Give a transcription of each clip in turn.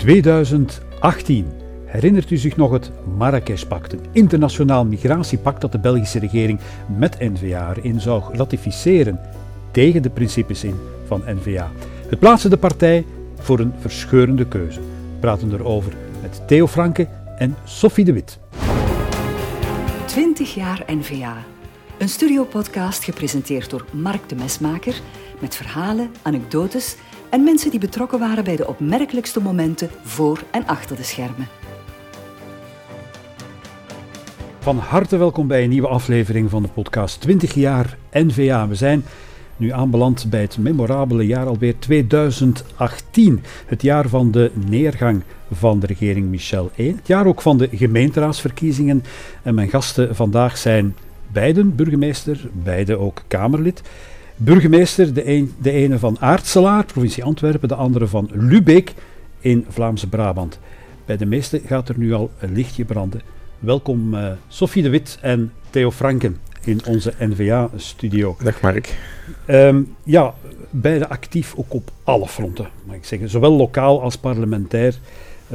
2018. Herinnert u zich nog het Marrakesh-pact, een internationaal migratiepact dat de Belgische regering met N-VA erin zou ratificeren tegen de principes in van N-VA. Het plaatste de partij voor een verscheurende keuze. We praten erover met Theo Franke en Sophie de Wit. 20 jaar N-VA. Een studiopodcast gepresenteerd door Mark de Mesmaker met verhalen, anekdotes en mensen die betrokken waren bij de opmerkelijkste momenten voor en achter de schermen. Van harte welkom bij een nieuwe aflevering van de podcast 20 jaar NVA. We zijn nu aanbeland bij het memorabele jaar alweer 2018. Het jaar van de neergang van de regering Michel 1. Het jaar ook van de gemeenteraadsverkiezingen. En mijn gasten vandaag zijn beiden burgemeester, beide ook Kamerlid. Burgemeester, de, een, de ene van Aartselaar, provincie Antwerpen, de andere van Lubeek in Vlaamse Brabant. Bij de meeste gaat er nu al een lichtje branden. Welkom uh, Sophie de Wit en Theo Franken in onze NVA-studio. Dag Mark. Um, ja, beide actief ook op alle fronten, mag ik zeggen. Zowel lokaal als parlementair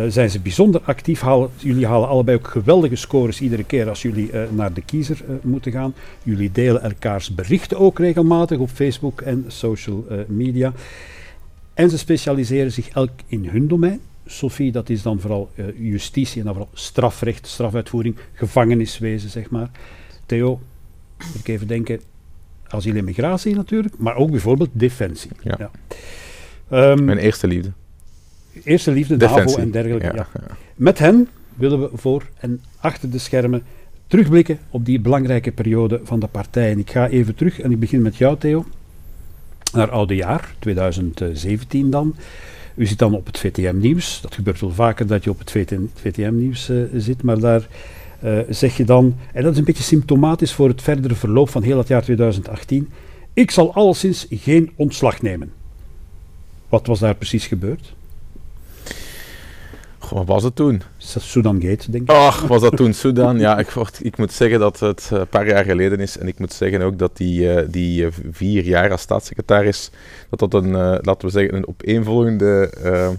zijn ze bijzonder actief. Halen, jullie halen allebei ook geweldige scores iedere keer als jullie uh, naar de kiezer moeten gaan. Jullie delen elkaars berichten ook regelmatig op Facebook en social media. En ze specialiseren zich elk in hun domein. Sophie, dat is dan vooral uh, justitie en dan vooral strafrecht, strafuitvoering, gevangeniswezen, zeg maar. Theo, ik even denken, asiel en migratie natuurlijk, maar ook bijvoorbeeld defensie. Ja. ja. Um, Mijn eerste liefde. Eerste liefde, defensie. DAVO en dergelijke. Ja, ja. Met hen willen we voor en achter de schermen terugblikken op die belangrijke periode van de partij. En ik ga even terug, en ik begin met jou, Theo, naar oude jaar, 2017 dan. U zit dan op het VTM-nieuws. Dat gebeurt wel vaker dat je op het VTM-nieuws uh, eh, zit, maar daar uh, zeg je dan, en dat is een beetje symptomatisch voor het verdere verloop van heel het jaar 2018, ik zal alleszins geen ontslag nemen. Wat was daar precies gebeurd? Wat was het toen? Sudan Gate, denk ik. Ach, was dat toen Sudan? Ja, ik, ik moet zeggen dat het een paar jaar geleden is. En ik moet zeggen ook dat die, uh, die vier jaar als staatssecretaris, dat dat een, uh, laten we zeggen, een opeenvolgende uh,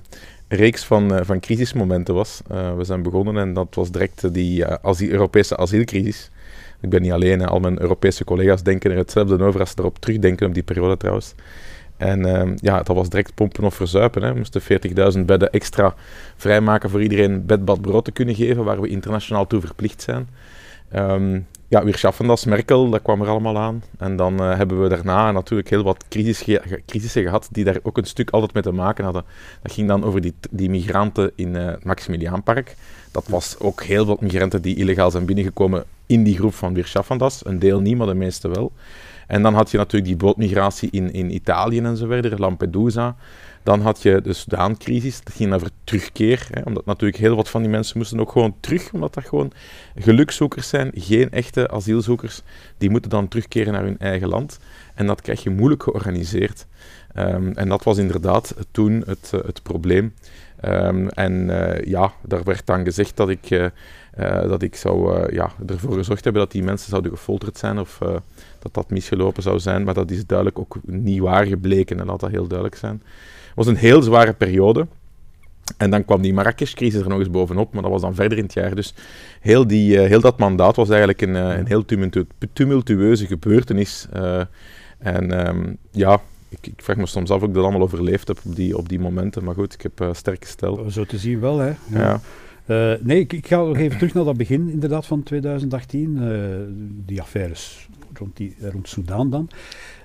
reeks van, van crisismomenten was. we zijn begonnen en dat was direct die asiel, Europese asielcrisis. Ik ben niet alleen, al mijn Europese collega's denken er hetzelfde over als ze erop terugdenken op die periode trouwens. En uh, ja, dat was direct pompen of verzuipen. Hè. We moesten 40.000 bedden extra vrijmaken voor iedereen bed, brood te kunnen geven, waar we internationaal toe verplicht zijn. Um, ja, weer Schaffendas, Merkel, dat kwam er allemaal aan. En dan uh, hebben we daarna natuurlijk heel wat crisis ge crisissen gehad, die daar ook een stuk altijd mee te maken hadden. Dat ging dan over die, die migranten in uh, het Maximiliaanpark. Dat was ook heel wat migranten die illegaal zijn binnengekomen in die groep van Weer Schaffendas. Een deel niet, maar de meeste wel. En dan had je natuurlijk die bootmigratie in, in Italië en zo verder, Lampedusa. Dan had je de Sudaan-crisis, dat ging over terugkeer. Hè, omdat natuurlijk heel wat van die mensen moesten ook gewoon terug, omdat dat gewoon gelukzoekers zijn, geen echte asielzoekers. Die moeten dan terugkeren naar hun eigen land. En dat krijg je moeilijk georganiseerd. Um, en dat was inderdaad toen het, uh, het probleem. Um, en uh, ja, daar werd dan gezegd dat ik, uh, dat ik zou ja, ervoor gezorgd hebben dat die mensen zouden gefolterd zijn of dat dat misgelopen zou zijn. Maar dat is duidelijk ook niet waar gebleken en laat dat heel duidelijk zijn. Het was een heel zware periode. En dan kwam die Marrakesh-crisis er nog eens bovenop, maar dat was dan verder in het jaar. Dus heel, die, uh, heel dat mandaat was eigenlijk een, uh, een heel tumultueuze gebeurtenis. Uh, en um, ja, ik, ik, vraag me soms af of ik dat allemaal overleefd heb op die, op die momenten. Maar goed, ik heb uh, sterke stel. Zo te zien wel, hè. Ja. ja. Uh, nee, ik, ik, ga nog even terug naar dat begin inderdaad van 2018. Uh, die affaires rond, die, rond Soudaan dan.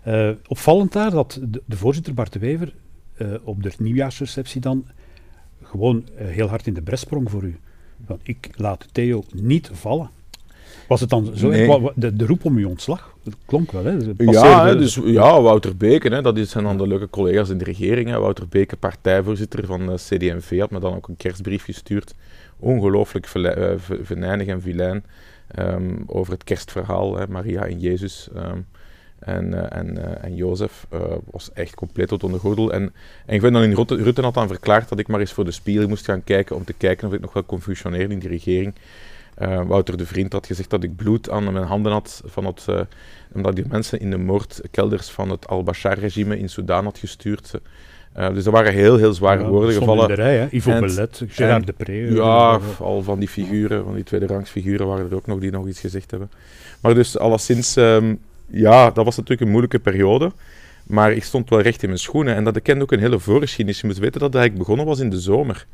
Uh, opvallend daar dat de, de voorzitter Bart de Wever op de nieuwjaarsreceptie dan gewoon heel hard in de bres sprong voor u. Want ik laat Theo niet vallen. Was het dan zo? Nee. De, de, roep om uw ontslag? Dat klonk wel, hè? Ja, hè, dus, ja, Wouter Beken, hè, dat zijn dan de leuke collega's in de regering. Hè. Wouter Beken, partijvoorzitter van de CD&V, had me dan ook een kerstbrief gestuurd. Ongelooflijk venijnig en vilijn um, over het kerstverhaal, hè, Maria en Jezus. Um, en, uh, en, uh, en Jozef uh, was echt compleet tot onder gordel. En, en ik vind dan in Rutte, had dan verklaard dat ik maar eens voor de spiegel moest gaan kijken om te kijken of ik nog wel kon functioneren in die regering. Wouter de Vriend had gezegd dat ik bloed aan mijn handen had, van het, omdat die mensen in de moordkelders van het al-Bashar-regime in Sudan had gestuurd. Uh, dus er waren heel, heel zware Ja, woorden gevallen. in de rij, hè? Ivo Belet, Gerard Depree. eh, Ja, eh, al van die figuren, van die tweede rangs figuren waren er ook nog die nog iets gezegd hebben. Maar dus alleszins, ehm, ja, dat was natuurlijk een moeilijke periode. Maar ik stond wel recht in mijn schoenen. En dat kende ook een hele voorgeschiedenis. Je moet weten dat het eigenlijk begonnen was in de zomer.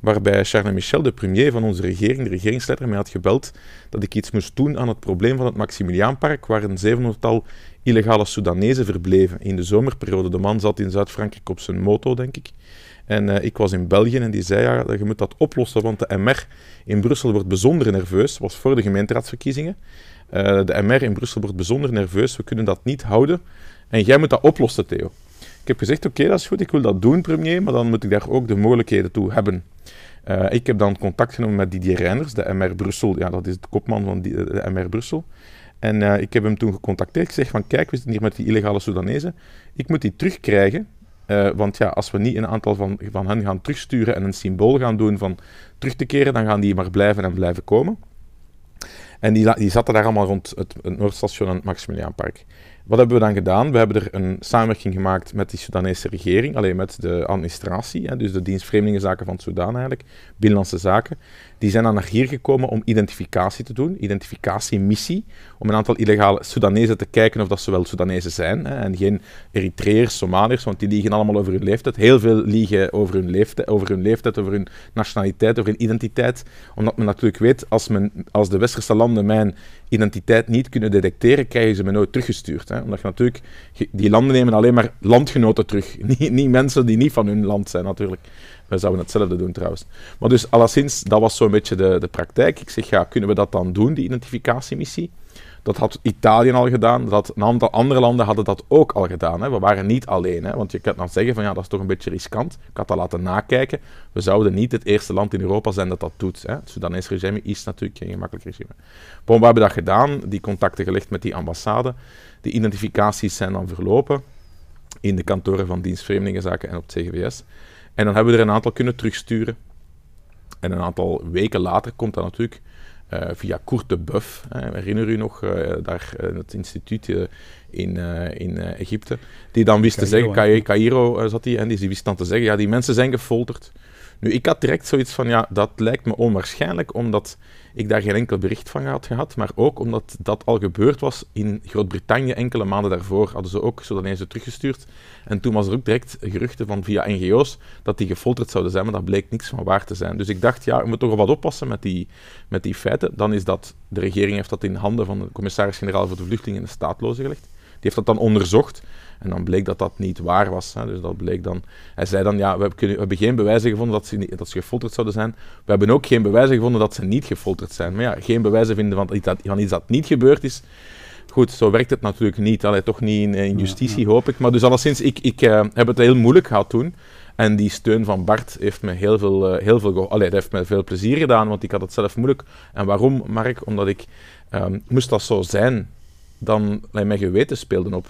Waarbij Charles Michel, de premier van onze regering, de regeringsleider, mij had gebeld dat ik iets moest doen aan het probleem van het Maximiliaanpark, waar een 700-tal illegale Soedanezen verbleven in de zomerperiode. De man zat in Zuid-Frankrijk op zijn moto, denk ik. En eh, ik was in België en die zei, ja, je moet dat oplossen, want de MR in Brussel wordt bijzonder nerveus. was voor de gemeenteraadsverkiezingen. Eh, de MR in Brussel wordt bijzonder nerveus, we kunnen dat niet houden. En jij moet dat oplossen, Theo. Ik heb gezegd, oké, dat is goed, ik wil dat doen, premier, maar dan moet ik daar ook de mogelijkheden toe hebben. Eh, ik heb dan contact genomen met Didier Reinders, de MR Brussel. Ja, dat is de kopman van die, de MR Brussel. En eh, ik heb hem toen gecontacteerd. Ik zeg van, kijk, we zitten hier met die illegale Soedanezen. Ik moet die terugkrijgen. Eh, want ja, als we niet een aantal van, van hen gaan terugsturen en een symbool gaan doen van terug te keren, dan gaan die maar blijven en blijven komen. En die, die zaten daar allemaal rond het, het Noordstation en het Maximiliaanpark. Wat hebben we dan gedaan? We hebben er een samenwerking gemaakt met die Soedanese regering, alleen met de administratie, hè, dus de dienst Vreemdelingenzaken van Soedan eigenlijk, Binnenlandse Zaken. Die zijn dan naar hier gekomen om identificatie te doen, identificatiemissie, om een aantal illegale Soedanezen te kijken of dat ze wel Soedanezen zijn, hè, en geen Eritreërs, Somaliërs, want die liegen allemaal over hun leeftijd. Heel veel liegen over hun leeftijd, over hun, leeftijd, over hun nationaliteit, over hun identiteit, omdat men natuurlijk weet, als, men, als de westerse landen mijn identiteit niet kunnen detecteren, krijgen ze me nooit teruggestuurd. Hè? Omdat je natuurlijk, die landen nemen alleen maar landgenoten terug. Niet, niet mensen die niet van hun land zijn, natuurlijk. Wij zouden hetzelfde doen trouwens. Maar dus alleszins, dat was zo'n beetje de, de praktijk. Ik zeg, kunnen we dat dan doen, die identificatiemissie? Dat had Italië al gedaan, dat een aantal andere landen hadden dat ook al gedaan. Hè. We waren niet alleen, hè, want je kan dan zeggen van ja, dat is toch een beetje riskant. Ik had dat laten nakijken. We zouden niet het eerste land in Europa zijn dat dat doet. Hè. Het Soedanese regime is natuurlijk geen gemakkelijk regime. We hebben dat gedaan, die contacten gelegd met die ambassade. Die identificaties zijn dan verlopen in de kantoren van dienst Vreemdelingenzaken en op het CGVS. En dan hebben we er een aantal kunnen terugsturen. En een aantal weken later komt dat natuurlijk eh, via de Buff. herinner u nog, eh, daar eh, het instituut in, in Egypte, die dan wist te zeggen, eh, zat die, en die wist dan te zeggen, ja, die mensen zijn gefolterd. Nu, ik had direct zoiets van, ja, dat lijkt me onwaarschijnlijk, omdat ik daar geen enkel bericht van had gehad, maar ook omdat dat al gebeurd was in Groot-Brittannië enkele maanden daarvoor. Hadden ze ook Soedanezen teruggestuurd. En toen was er ook direct geruchten van via NGO's dat die gefolterd zouden zijn, maar dat bleek niks van waar te zijn. Dus ik dacht, ja, we moeten toch wat oppassen met die, met die feiten. Dan is dat, de regering heeft dat in handen van de commissaris-generaal voor de vluchtelingen en de staatlozen gelegd. Die heeft dat dan onderzocht. En dan bleek dat dat niet waar was. Hè. Dus dat bleek dan... Hij zei dan, ja, we kunnen- we hebben geen bewijzen gevonden dat ze, niet- dat ze gefolterd zouden zijn. We hebben ook geen bewijzen gevonden dat ze niet gefolterd zijn. Maar ja, geen bewijzen vinden van iets dat, van iets dat niet gebeurd is. Goed, zo werkt het natuurlijk niet. Allee, toch niet in, in justitie, hoop ik. Maar dus alleszins, ik, ik eh, heb het heel moeilijk gehad toen. En die steun van Bart heeft me heel veel, eh, heel veel, allee, heeft me veel plezier gedaan, want ik had het zelf moeilijk. En waarom, Mark? Omdat ik, ehm, moest dat zo zijn, dan allee, mijn geweten speelde op.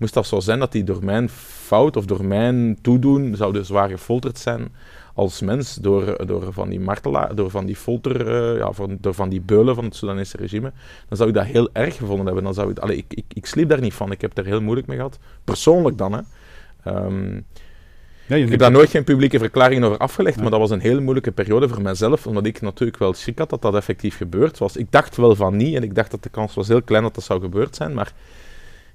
Moest dat zo zijn dat die door mijn fout of door mijn toedoen zouden zwaar gefolterd zijn als mens door, door van die martelaar, door van die folter, eh, ja, van, door van die beulen van het Soedanese regime, dan zou ik dat heel erg gevonden hebben. Dan zou ik, allee, ik, ik, ik sliep daar niet van. Ik heb er heel moeilijk mee gehad. Persoonlijk dan, hè. Ja, je ik heb daar nooit geen publieke verklaring over afgelegd, maar dat was een hele moeilijke periode voor mijzelf, omdat ik natuurlijk wel schrik had dat dat effectief gebeurd was. Ik dacht wel van niet en ik dacht dat de kans was heel klein dat dat zou gebeurd zijn, maar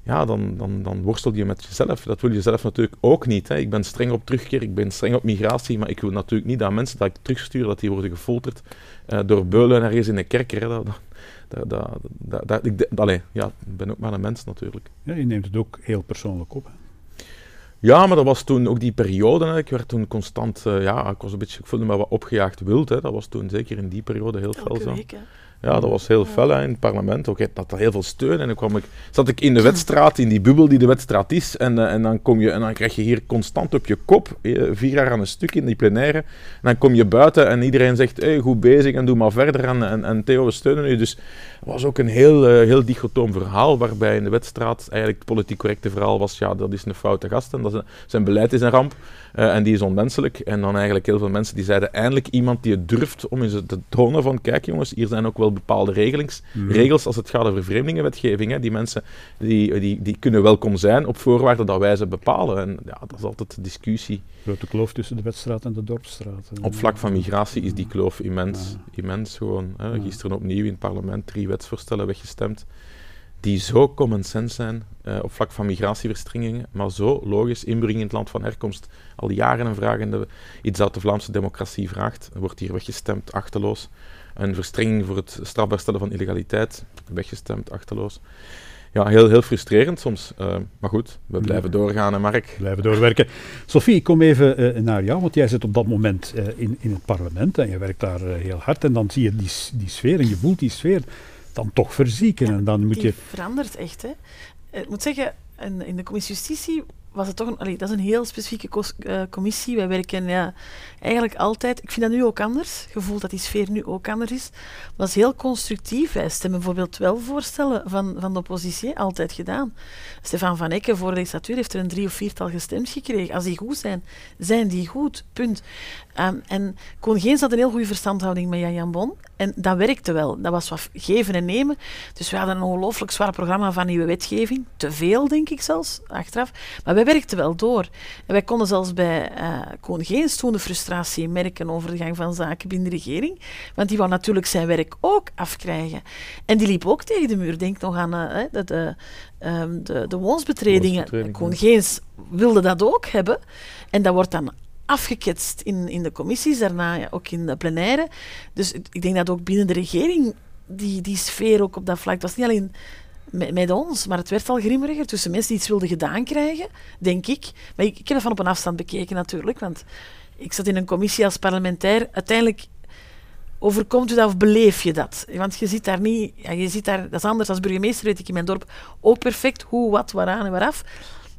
ja, dan, dan, dan worstel je met jezelf. Dat wil je zelf natuurlijk ook niet. Hè. Ik ben streng op terugkeer, ik ben streng op migratie, maar ik wil natuurlijk niet dat mensen dat ik terugstuur, dat die worden gefolterd eh, door beulen ergens in een kerker. Hè. Dat, dat, dat, dat, dat- ik, de- allee, ja, ik ben ook maar een mens natuurlijk. Ja, je neemt het ook heel persoonlijk op. hè. Ja, maar dat was toen ook die periode. Hè. Ik werd toen constant, eh, ja, ik was een beetje, ik voelde me wat opgejaagd wild. Hè. Dat was toen zeker in die periode heel fel Elke zo. week, hè. Ja, dat was heel fel in het parlement. Ook dat had heel veel steun. En dan kwam ik, zat ik in de wedstraat, in die bubbel die de wedstraat is. En, eh, en, dan, kom je, en dan krijg je hier constant op je kop, eh, vier jaar aan een stuk in die plenaire. En dan kom je buiten en iedereen zegt, goed bezig en doe maar verder. En, en, en Theo, we steunen u. Dus het was ook een heel, eh, heel dichotoom verhaal, waarbij in de wedstraat eigenlijk het politiek correcte verhaal was, ja, dat is een foute gast en dat zijn beleid is een ramp. Eh, en die is onmenselijk. En dan eigenlijk heel veel mensen die zeiden, eindelijk iemand die het durft om eens te tonen van, kijk jongens, hier zijn ook wel bepaalde regelings, mhm. regels als het gaat over vreemdelingenwetgeving. Hè. Die mensen die, die, die kunnen welkom zijn op voorwaarde dat wij ze bepalen. En ja, dat is altijd de discussie. Grote kloof tussen de wetstraat en de dorpsstraat. Op vlak van migratie is die kloof immens. Immens gewoon. Hè. Gisteren opnieuw in het parlement drie wetsvoorstellen weggestemd die zo common sense zijn uh, op vlak van migratieverstringingen, maar zo logisch inbreng in het land van herkomst. Al jaren een vragende iets dat de Vlaamse democratie vraagt, wordt hier weggestemd, achteloos. Een verstrenging voor het strafbaar stellen van illegaliteit, weggestemd, achteloos. Ja, heel, heel frustrerend soms. Uh, maar goed, we blijven doorgaan, hè, Mark. Blijven doorwerken. Sophie, ik kom even uh, naar jou, want jij zit op dat moment in, in het parlement en je werkt daar heel hard. En dan zie je die, die sfeer en je voelt die sfeer dan toch verzieken. en dan moet je... verandert echt. Hè. Ik moet zeggen, in, de commissie Justitie was het toch een, allee, dat is een heel specifieke uh, commissie. Wij werken ja, eigenlijk altijd, ik vind dat nu ook anders, gevoel dat die sfeer nu ook anders is. Maar dat is heel constructief. Wij stemmen bijvoorbeeld wel voorstellen van, van de oppositie, altijd gedaan. Stefan van Ecken voor de legislatuur heeft er een drie of viertal gestemd gekregen. Als die goed zijn, zijn die goed. Punt. Um, en Koen Geens had een heel goede verstandhouding met Jan Jan Bon. En dat werkte wel. Dat was wat geven en nemen. Dus we hadden een ongelooflijk zwaar programma van nieuwe wetgeving. Te veel, denk ik zelfs, achteraf. Maar wij werkten wel door. En wij konden zelfs bij uh, Koen Geens toen de frustratie merken over de gang van zaken binnen de regering. Want die wou natuurlijk zijn werk ook afkrijgen. En die liep ook tegen de muur. Denk nog aan uh, de, de, um, de, de woonsbetredingen. Koen Geens wilde dat ook hebben. En dat wordt dan afgeketst in, in de commissies, daarna ook in de plenaire. Dus ik denk dat ook binnen de regering die, die sfeer ook op dat vlak, het was niet alleen met, met, ons, maar het werd al grimmeriger tussen mensen die iets wilden gedaan krijgen, denk ik. Maar ik, ik heb dat van op een afstand bekeken natuurlijk, want ik zat in een commissie als parlementair. Uiteindelijk overkomt u dat of beleef je dat? Want je ziet daar niet, ja, je ziet daar, dat is anders als burgemeester, weet ik in mijn dorp ook perfect hoe, wat, waaraan en waaraf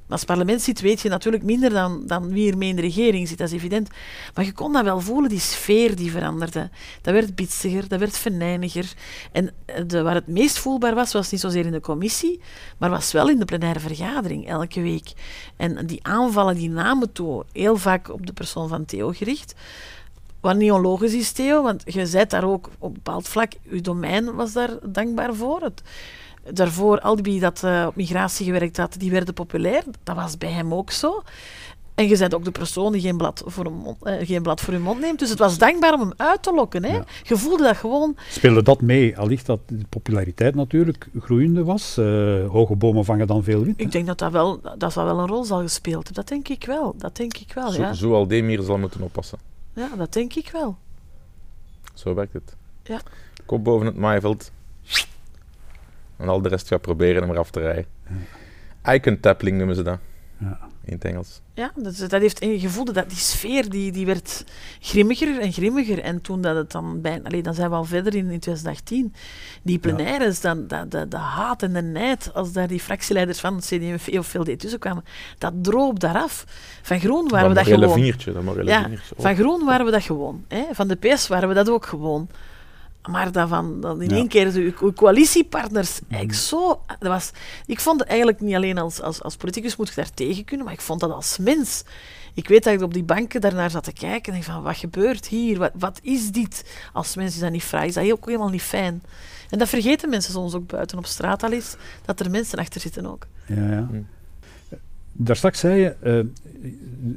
als parlement zit, weet je natuurlijk minder dan, dan wie er mee in de regering zit, dat is evident. Maar je kon dat wel voelen, die sfeer die veranderde. Dat werd bitsiger, dat werd venijniger. En eh, de, waar het meest voelbaar was, was niet zozeer in de commissie, maar was wel in de plenaire vergadering elke week. En die aanvallen, die namen toe, heel vaak op de persoon van Theo gericht. Wat niet onlogisch is, Theo, want je zei daar ook op een bepaald vlak, je domein was daar dankbaar voor. Het, daarvoor, al die dat uh, op migratie gewerkt had, die werden populair. Dat was bij hem ook zo. En je bent ook de persoon die geen blad, voor een mond, uh, geen blad voor je mond neemt. Dus het was dankbaar om hem uit te lokken. Hè? Je voelde dat gewoon. Speelde dat mee? Allicht dat de populariteit natuurlijk groeiende was. Uh, hoge bomen vangen dan veel wind. Ik denk dat dat wel, dat dat wel een rol zal gespeeld hebben. Dat denk ik wel. Dat denk ik wel zo, ja. zo Aldemir zal moeten oppassen. Ja, dat denk ik wel. Zo werkt het. Ja. Kop boven het maaiveld. En al de rest gaat proberen hem eraf te rijden. Icon tapping noemen ze dat. Ja. In het Engels. Ja, dat, dat heeft een gevoel dat die sfeer die, die werd grimmiger en grimmiger. En toen dat het dan bijna, alleen dan zijn we al verder in, in 2018, die plenaires, dan, dat, de, de haat en de nijd, als daar die fractieleiders van het CD&V of VLD tussen kwamen, dat droop daaraf. Van Groen waren dat we dat gewoon. Dat ja. Van Groen waren we dat gewoon. Hè? Van de PS waren we dat ook gewoon. Maar daarvan, dan in één keer uw coalitiepartners. Mm. Ik, zo, dat was, ik vond het eigenlijk niet alleen als, als, als politicus moet je daar tegen kunnen, maar ik vond dat als mens. Ik weet dat ik op die banken daarnaar zat te kijken en denk van, wat gebeurt hier? Wat, wat is dit? Als mens is dat niet vrij, is dat ook helemaal niet fijn. En dat vergeten mensen soms ook buiten op straat al eens, dat er mensen achter zitten ook. Ja, ja. Mm. Daar straks zei je, uh,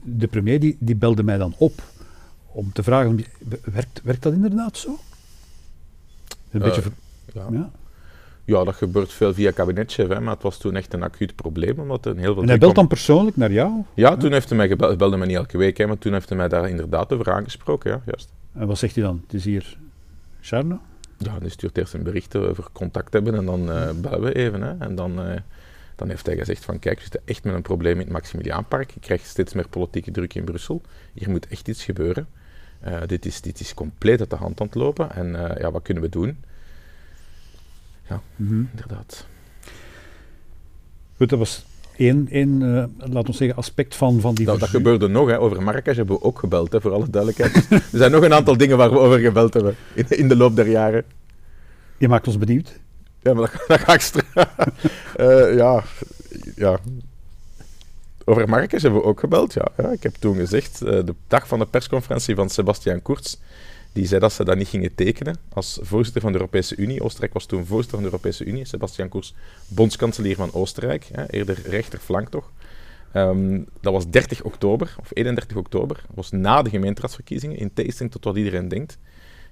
de premier die, die belde mij dan op om te vragen, werkt, werkt dat inderdaad zo? Een beetje... Eh, ja. ja. Ja, dat gebeurt veel via kabinetchef, hè, maar het was toen echt een acuut probleem. Omdat er heel veel en hij belt dan persoonlijk naar jou? Ja, toen heeft hij mij gebeld, belde mij niet elke week, hè, maar toen heeft hij mij daar inderdaad over aangesproken, ja, juist. En wat zegt hij dan? Het is hier Charno? Ja, hij stuurt eerst een bericht over contact hebben en dan uh, bellen we even. Hè, en dan, uh, dan heeft hij gezegd van, kijk, we zitten echt met een probleem in het Maximiliaanpark. Je krijgt steeds meer politieke druk in Brussel. Hier moet echt iets gebeuren. Uh, dit, is, dit is compleet uit de hand aan het lopen. En uh, ja, wat kunnen we doen? Ja, mm -hmm. inderdaad. Goed, dat was één, één uh, laten we zeggen, aspect van, van die... Dat, dat gebeurde nog, hè. over Marrakesh hebben we ook gebeld, hè, voor alle duidelijkheid. er zijn nog een aantal dingen waar we over gebeld hebben in, in de loop der jaren. Je maakt ons benieuwd. Ja, maar dat, dat ga ik straks... ja, ja, over Marcus hebben we ook gebeld. Ja. ja ik heb toen gezegd, uh, de dag van de persconferentie van Sebastian Kurz, die zei dat ze dat niet gingen tekenen als voorzitter van de Europese Unie. Oostenrijk was toen voorzitter van de Europese Unie. Sebastian Kurz, bondskanselier van Oostenrijk, hè, eerder rechterflank toch. Ehm, dat was 30 oktober, of 31 oktober. Was na de gemeenteraadsverkiezingen, in tegenstelling tot wat iedereen denkt.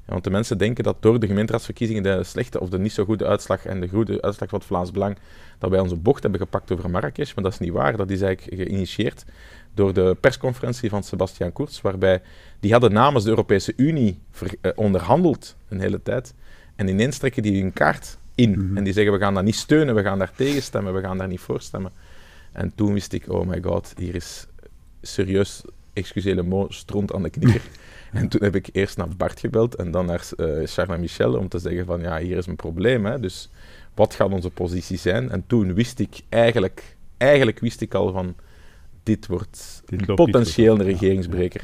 Ja, want de mensen denken dat door de gemeenteraadsverkiezingen de slechte of de niet zo goede uitslag en de goede uitslag van het Vlaams Belang, dat wij onze bocht hebben gepakt over Marrakesh. Maar dat is niet waar. Dat is eigenlijk geïnitieerd door de persconferentie van Sebastian Kurz, waarbij die hadden namens de Europese Unie eh, onderhandeld een hele tijd. En ineens trekken die hun kaart in. Mhm. En die zeggen, we gaan dat niet steunen, we gaan daar tegen stemmen, we gaan daar niet voor stemmen. En toen wist ik, oh my god, hier is serieus, excusez mo, stront aan de knieker. en toen heb ik eerst naar Bart gebeld en dan naar uh, Charles Michel om te zeggen van, ja, hier is een probleem. Hè, dus wat gaat onze positie zijn? En toen wist ik eigenlijk, eigenlijk wist ik al van, dit wordt potentieel een regeringsbreker.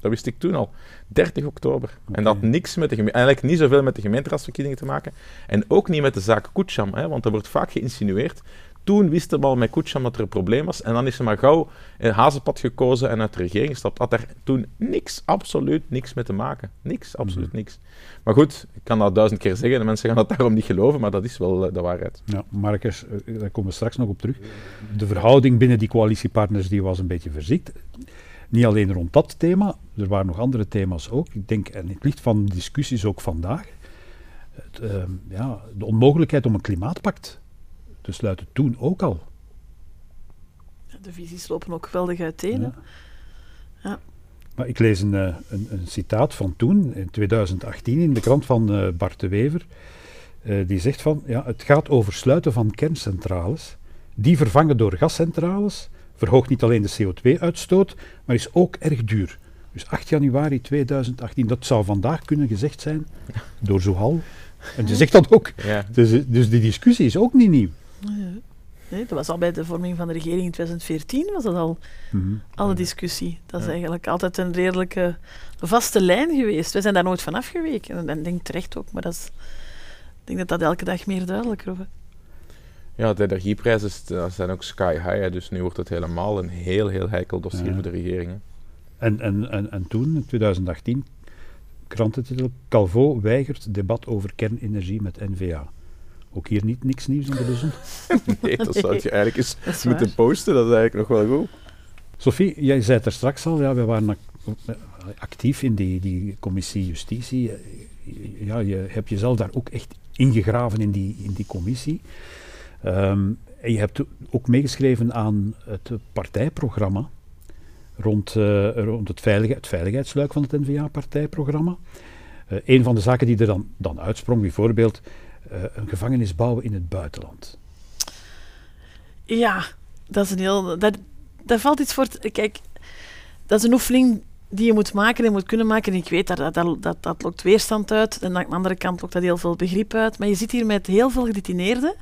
Dat wist ik toen al. 30 oktober. En dat had niks met de eigenlijk niet zoveel met de gemeenteraadsverkiezingen te maken. En ook niet met de zaak Kucham, hè, want er wordt vaak geïnsinueerd toen wisten we al met Kucham dat er een probleem was. En dan is ze maar gauw een hazenpad gekozen en uit de regering gestapt. Had daar toen niks, absoluut niks mee te maken. Niks, absoluut mhm. niks. Maar goed, ik kan dat duizend keer zeggen. De mensen gaan dat daarom niet geloven, maar dat is wel uh, de waarheid. Ja, Marcus, uh, daar komen we straks nog op terug. De verhouding binnen die coalitiepartners die was een beetje verziekt. Niet alleen rond dat thema, er waren nog andere thema's ook. Ik denk, en het licht van discussies ook vandaag, het, uh, ja, de onmogelijkheid om een klimaatpact te sluiten toen ook al. De visies lopen ook geweldig uiteen. Ja. ja. Maar ik lees een, eh, een, een, citaat van toen, in 2018, in de krant van uh, Bart de Wever. Uh, die zegt van, ja, het gaat over sluiten van kerncentrales. Die vervangen door gascentrales verhoogt niet alleen de CO2-uitstoot, maar is ook erg duur. Dus 8 januari 2018, dat zou vandaag kunnen gezegd zijn door Zohal. En je zegt dat ook. Ja. Dus, dus die discussie is ook niet nieuw. Nee, dat was al bij de vorming van de regering in 2014, was dat al, mm al een discussie. Dat is eigenlijk altijd een redelijke vaste lijn geweest. We zijn daar nooit van afgeweken. En ik denk terecht ook, maar dat is, ik denk dat dat elke dag meer duidelijker wordt. Ja, de energieprijzen zijn ook sky high, dus nu wordt het helemaal een heel, heel heikel dossier voor de regering. En, en, en, en toen, in 2018, krantentitel, Calvo weigert debat over kernenergie met NVA. Ook hier niet niks nieuws in de buzzen? nee, dat zou je eigenlijk eens moeten posten. Dat is eigenlijk nog wel goed. Sophie, jij zei het er straks al, ja, we waren actief in die, die commissie justitie. Ja, je hebt jezelf daar ook echt ingegraven in die, in die commissie. Um, en je hebt ook meegeschreven aan het partijprogramma rond, uh, rond het, veiligheid, het veiligheidsluik van het NVA-partijprogramma. Uh, een van de zaken die er dan, dan uitsprong, bijvoorbeeld een gevangenis bouwen in het buitenland. Ja, dat is een heel. Dat, daar valt iets voor. kijk, dat is een oefening die je moet maken en moet kunnen maken. En ik weet dat dat, dat, dat lokt weerstand uit. En aan de andere kant lokt dat heel veel begrip uit. Maar je zit hier met heel veel gedetineerden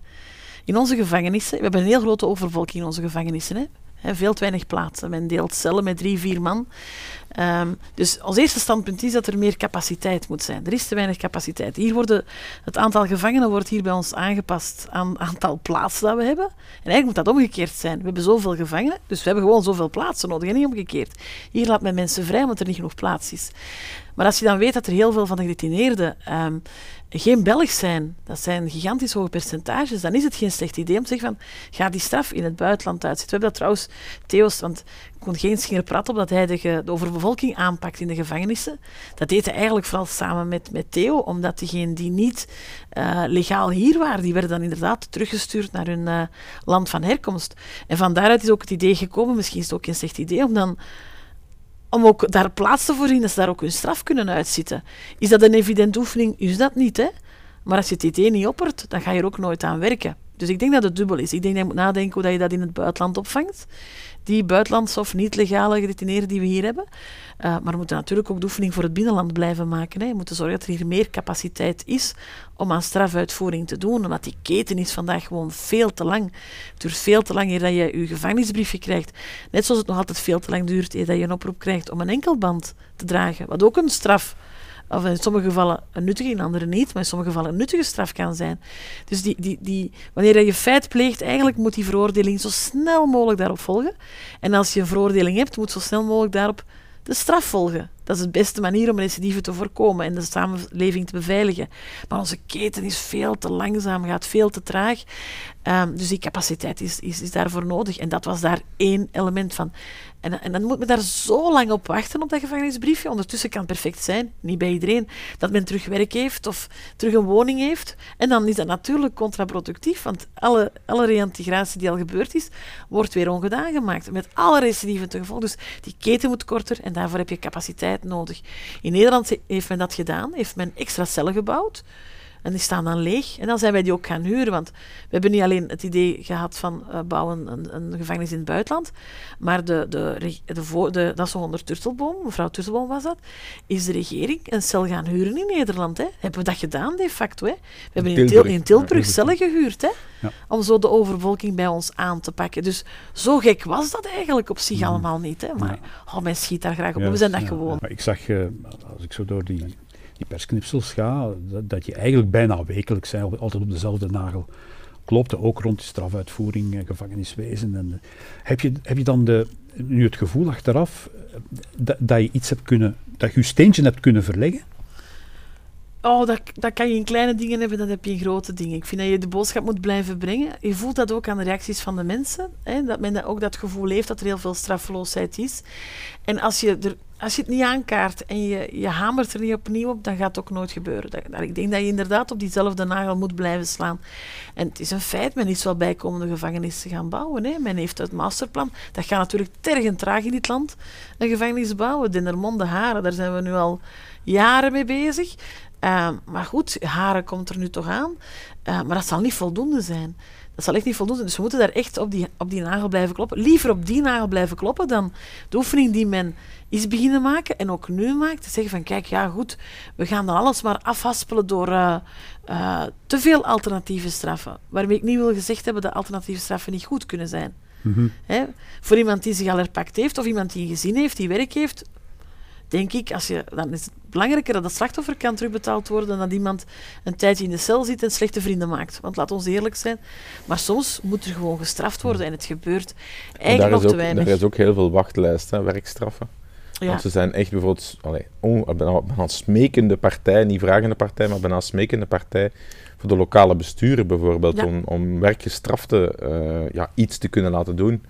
in onze gevangenissen. We hebben een heel grote overvolking in onze gevangenissen. Hè veel te weinig plaatsen. Men deelt cellen met drie, vier man. Ehm, dus ons eerste standpunt is dat er meer capaciteit moet zijn. Er is te weinig capaciteit. Hier worden, het aantal gevangenen wordt hier bij ons aangepast aan het aantal plaatsen dat we hebben. En eigenlijk moet dat omgekeerd zijn. We hebben zoveel gevangenen, dus we hebben gewoon zoveel plaatsen nodig en niet omgekeerd. Hier laat men mensen vrij omdat er niet genoeg plaats is. Maar als je dan weet dat er heel veel van de gedetineerden um, geen Belg zijn, dat zijn gigantisch hoge percentages, dan is het geen slecht idee om te zeggen van, ga die straf in het buitenland uitzetten. We hebben dat trouwens, Theos, want ik kon geen schier praten op dat hij de, de, overbevolking aanpakt in de gevangenissen. Dat deed hij eigenlijk vooral samen met, met Theo, omdat degenen die niet uh, legaal hier waren, die werden dan inderdaad teruggestuurd naar hun uh, land van herkomst. En van daaruit is ook het idee gekomen, misschien is het ook geen slecht idee, om dan om ook daar plaats te voorzien dat ze daar ook hun straf kunnen uitzitten. Is dat een evident oefening? Is dat niet, hè? Maar als je het idee niet oppert, dan ga je er ook nooit aan werken. Dus ik denk dat het dubbel is. Ik denk dat je moet nadenken hoe je dat in het buitenland opvangt. Die buitenlandse of niet-legale gedetineerden die we hier hebben. Uh, maar we moeten natuurlijk ook de oefening voor het binnenland blijven maken. Hè. We moeten zorgen dat er hier meer capaciteit is om aan strafuitvoering te doen. Omdat die keten is vandaag gewoon veel te lang. Het duurt veel te lang eer dat je je gevangenisbriefje krijgt. Net zoals het nog altijd veel te lang duurt eer dat je een oproep krijgt om een enkelband te dragen. Wat ook een straf of in sommige gevallen een nuttige, in andere niet, maar in sommige gevallen een nuttige straf kan zijn. Dus die, die, die, wanneer je feit pleegt, eigenlijk moet die veroordeling zo snel mogelijk daarop volgen. En als je een veroordeling hebt, moet zo snel mogelijk daarop de straf volgen. Dat is de beste manier om recidive te voorkomen en de samenleving te beveiligen. Maar onze keten is veel te langzaam, gaat veel te traag. Ehm, dus die capaciteit is, is, is daarvoor nodig. En dat was daar één element van. En, en dan moet men daar zo lang op wachten op dat gevangenisbriefje. Ondertussen kan het perfect zijn, niet bij iedereen, dat men terug werk heeft of terug een woning heeft. En dan is dat natuurlijk contraproductief, want alle, alle reintegratie die al gebeurd is, wordt weer ongedaan gemaakt. Met alle recidieven te gevolg. Dus die keten moet korter en daarvoor heb je capaciteit nodig. In Nederland heeft men dat gedaan, heeft men extra cellen gebouwd. En die staan dan leeg. En dan zijn wij die ook gaan huren. Want we hebben niet alleen het idee gehad van uh, bouwen een, een, gevangenis in het buitenland. Maar de, de, de, de, de dat is onder Turtelboom, mevrouw Turtelboom was dat. Is de regering een cel gaan huren in Nederland. Hè? Hebben we dat gedaan de facto. Hè? We hebben in Tilburg, in Tilburg cellen gehuurd. Hè? Ja. Om zo de overvolking bij ons aan te pakken. Dus zo gek was dat eigenlijk op zich mm. allemaal niet. Hè? Maar oh, men schiet daar graag op. we zijn dat gewoon. Maar ik zag, uh, als ik zo door die die persknipsels ga, dat, dat, je eigenlijk bijna wekelijks zijn, altijd op dezelfde nagel klopte, ook rond de strafuitvoering, en gevangeniswezen. En, eh, heb, je, heb je dan de, nu het gevoel achteraf eh, dat, dat je iets hebt kunnen, dat je je steentje hebt kunnen verleggen? Oh, dat, dat kan je in kleine dingen hebben, dat heb je in grote dingen. Ik vind dat je de boodschap moet blijven brengen. Je voelt dat ook aan de reacties van de mensen. Hè, dat men ook dat gevoel heeft dat er heel veel straffeloosheid is. En als je, er, als je het niet aankaart en je, je hamert er niet opnieuw op, dan gaat het ook nooit gebeuren. Dat, ik denk dat je inderdaad op diezelfde nagel moet blijven slaan. En het is een feit, men is wel bijkomende gevangenissen gaan bouwen. Hè. Men heeft het masterplan. Dat gaat natuurlijk tergend traag in dit land, een gevangenis bouwen. Dendermonde, Haren, daar zijn we nu al jaren mee bezig. Ehm, maar goed, Haren komt er nu toch aan. Uh, maar dat zal niet voldoende zijn. Dat zal echt niet voldoende zijn. Dus we moeten daar echt op die, op die nagel blijven kloppen. Liever op die nagel blijven kloppen dan de oefening die men is beginnen maken en ook nu maakt. Te zeggen van kijk, ja goed, we gaan dan alles maar afhaspelen door uh, uh, te veel alternatieve straffen. Waarmee ik niet wil gezegd hebben dat alternatieve straffen niet goed kunnen zijn. Mm -hmm. voor iemand die zich al herpakt heeft of iemand die een gezin heeft, die werk heeft, denk ik, als je, dan is het belangrijker dat het slachtoffer kan terugbetaald worden dan dat iemand een tijdje in de cel zit en slechte vrienden maakt. Want laat ons eerlijk zijn, maar soms moet er gewoon gestraft worden en het gebeurt eigenlijk nog te weinig. Er is ook heel veel wachtlijst, hè, werkstraffen. Ja. Want ze zijn echt bijvoorbeeld allee, oh, bijna smekende partij, niet vragende partij, maar bijna smekende partij voor de lokale besturen bijvoorbeeld, om, om werkgestraften uh, ja, iets te kunnen laten doen.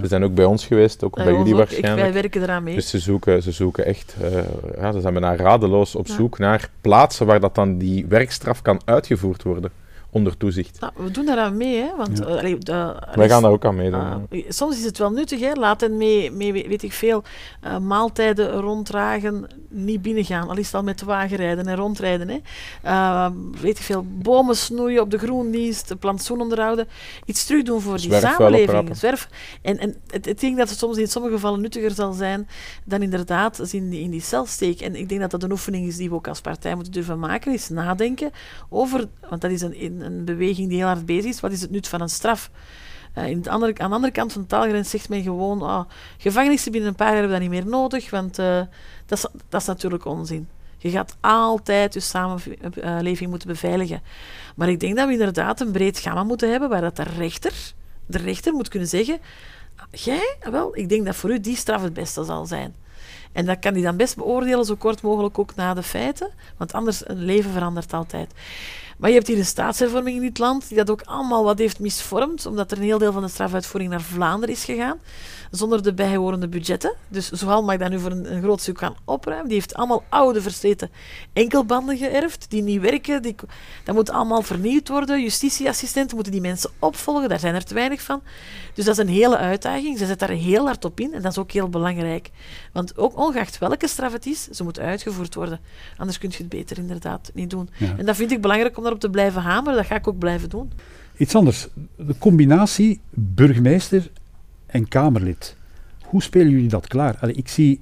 Ze zijn ook bij ons geweest, ook bij jullie waarschijnlijk. wij werken eraan mee. Dus ze zoeken, ze zoeken echt, uh, ja, ze zijn bijna radeloos op zoek naar plaatsen waar dat dan die werkstraf kan uitgevoerd worden onder toezicht. Nou, we doen daaraan mee, hè? Want, ja. uh, de, Wij gaan daar ook aan meedoen. Uh, soms is het wel nuttig, hè? laat hen mee, mee weet ik veel, uh, maaltijden ronddragen, niet binnengaan. Al is het al met de wagen rijden en rondrijden. Hè? weet ik veel, bomen snoeien op de groendienst, plantsoen onderhouden. Iets terug doen voor die samenleving. Zwerf. En, en het, ik denk dat het soms in sommige gevallen nuttiger zal zijn dan inderdaad in die, in die cel steken. En ik denk dat dat een oefening is die we ook als partij moeten durven maken, is nadenken over, want dat is een een beweging die heel hard bezig is. Wat is het nut van een straf? Uh, in andere, aan de andere kant van de taalgrens zegt men gewoon: oh, gevangenissen binnen een paar jaar hebben dat niet meer nodig, want uh, dat, is, dat is natuurlijk onzin. Je gaat altijd je samenleving moeten beveiligen. Maar ik denk dat we inderdaad een breed gamma moeten hebben waar dat de rechter, de rechter moet kunnen zeggen: Jij, wel, ik denk dat voor u die straf het beste zal zijn. En dat kan hij dan best beoordelen, zo kort mogelijk ook na de feiten, want anders een leven verandert altijd. Maar je hebt hier een staatshervorming in dit land die dat ook allemaal wat heeft misvormd, omdat er een heel deel van de strafuitvoering naar Vlaanderen is gegaan zonder de bijhorende budgetten. Dus zoal mag dat nu voor een, een, groot stuk gaan opruimen. Die heeft allemaal oude, versleten enkelbanden geërfd, die niet werken. Die, dat moet allemaal vernieuwd worden. Justitieassistenten moeten die mensen opvolgen, daar zijn er te weinig van. Dus dat is een hele uitdaging. Ze zet daar heel hard op in en dat is ook heel belangrijk. Want ook ongeacht welke straf het is, ze moet uitgevoerd worden. Anders kun je het beter inderdaad niet doen. En dat vind ik belangrijk om daarop te blijven hameren. Dat ga ik ook blijven doen. Iets anders. De combinatie burgemeester en Kamerlid. Hoe spelen jullie dat klaar? Allee, ik zie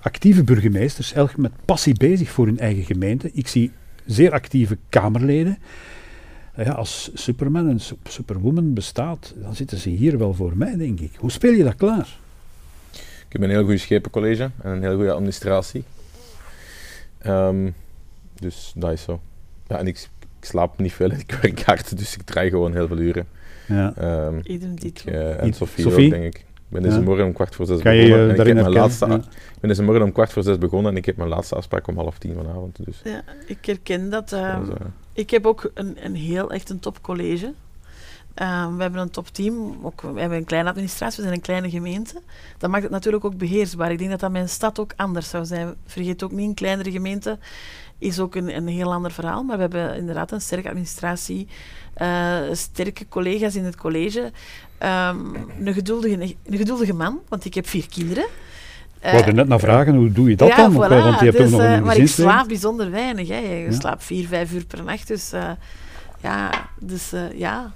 actieve burgemeesters elk met passie bezig voor hun eigen gemeente. Ik zie zeer actieve Kamerleden. Ja, als Superman en Superwoman bestaat, dan zitten ze hier wel voor mij, denk ik. Hoe speel je dat klaar? Ik heb een heel goed schepencollege en een heel goede administratie. Um, dus dat is zo. Ja, en ik, ik slaap niet veel en ik werk hard, dus ik draai gewoon heel veel uren. Ja. Um, Idem ik, uh, en Sophie, Sophie? Ook, denk ik. ben deze Ja. morgen om kwart voor zes begonnen. je en ik, heb daarin mijn laatste, ik ben deze morgen om kwart voor zes begonnen en ik heb mijn laatste afspraak om half tien vanavond. Dus, Ja, ik herken dat. eh, is, eh, Ik heb ook een, een heel echt een topcollege. Ehm, we hebben een topteam, ook, we hebben een kleine administratie, we zijn een kleine gemeente. Dat maakt het natuurlijk ook beheersbaar. Ik denk dat dat mijn stad ook anders zou zijn. Vergeet ook niet, een kleinere gemeente is ook een, een heel ander verhaal. Maar we hebben inderdaad een sterke administratie, eh, sterke collega's in het college. Ehm, een, geduldige, een geduldige man, want ik heb vier kinderen. Ik wilde net naar vragen, hoe doe je dat ja, dan? Voilà, Want je hebt dus, ook nog eh, een Maar ik slaap bijzonder weinig. Hè. Je Ja. slaapt vier, vijf uur per nacht. Dus eh, ja, dus, eh, ja.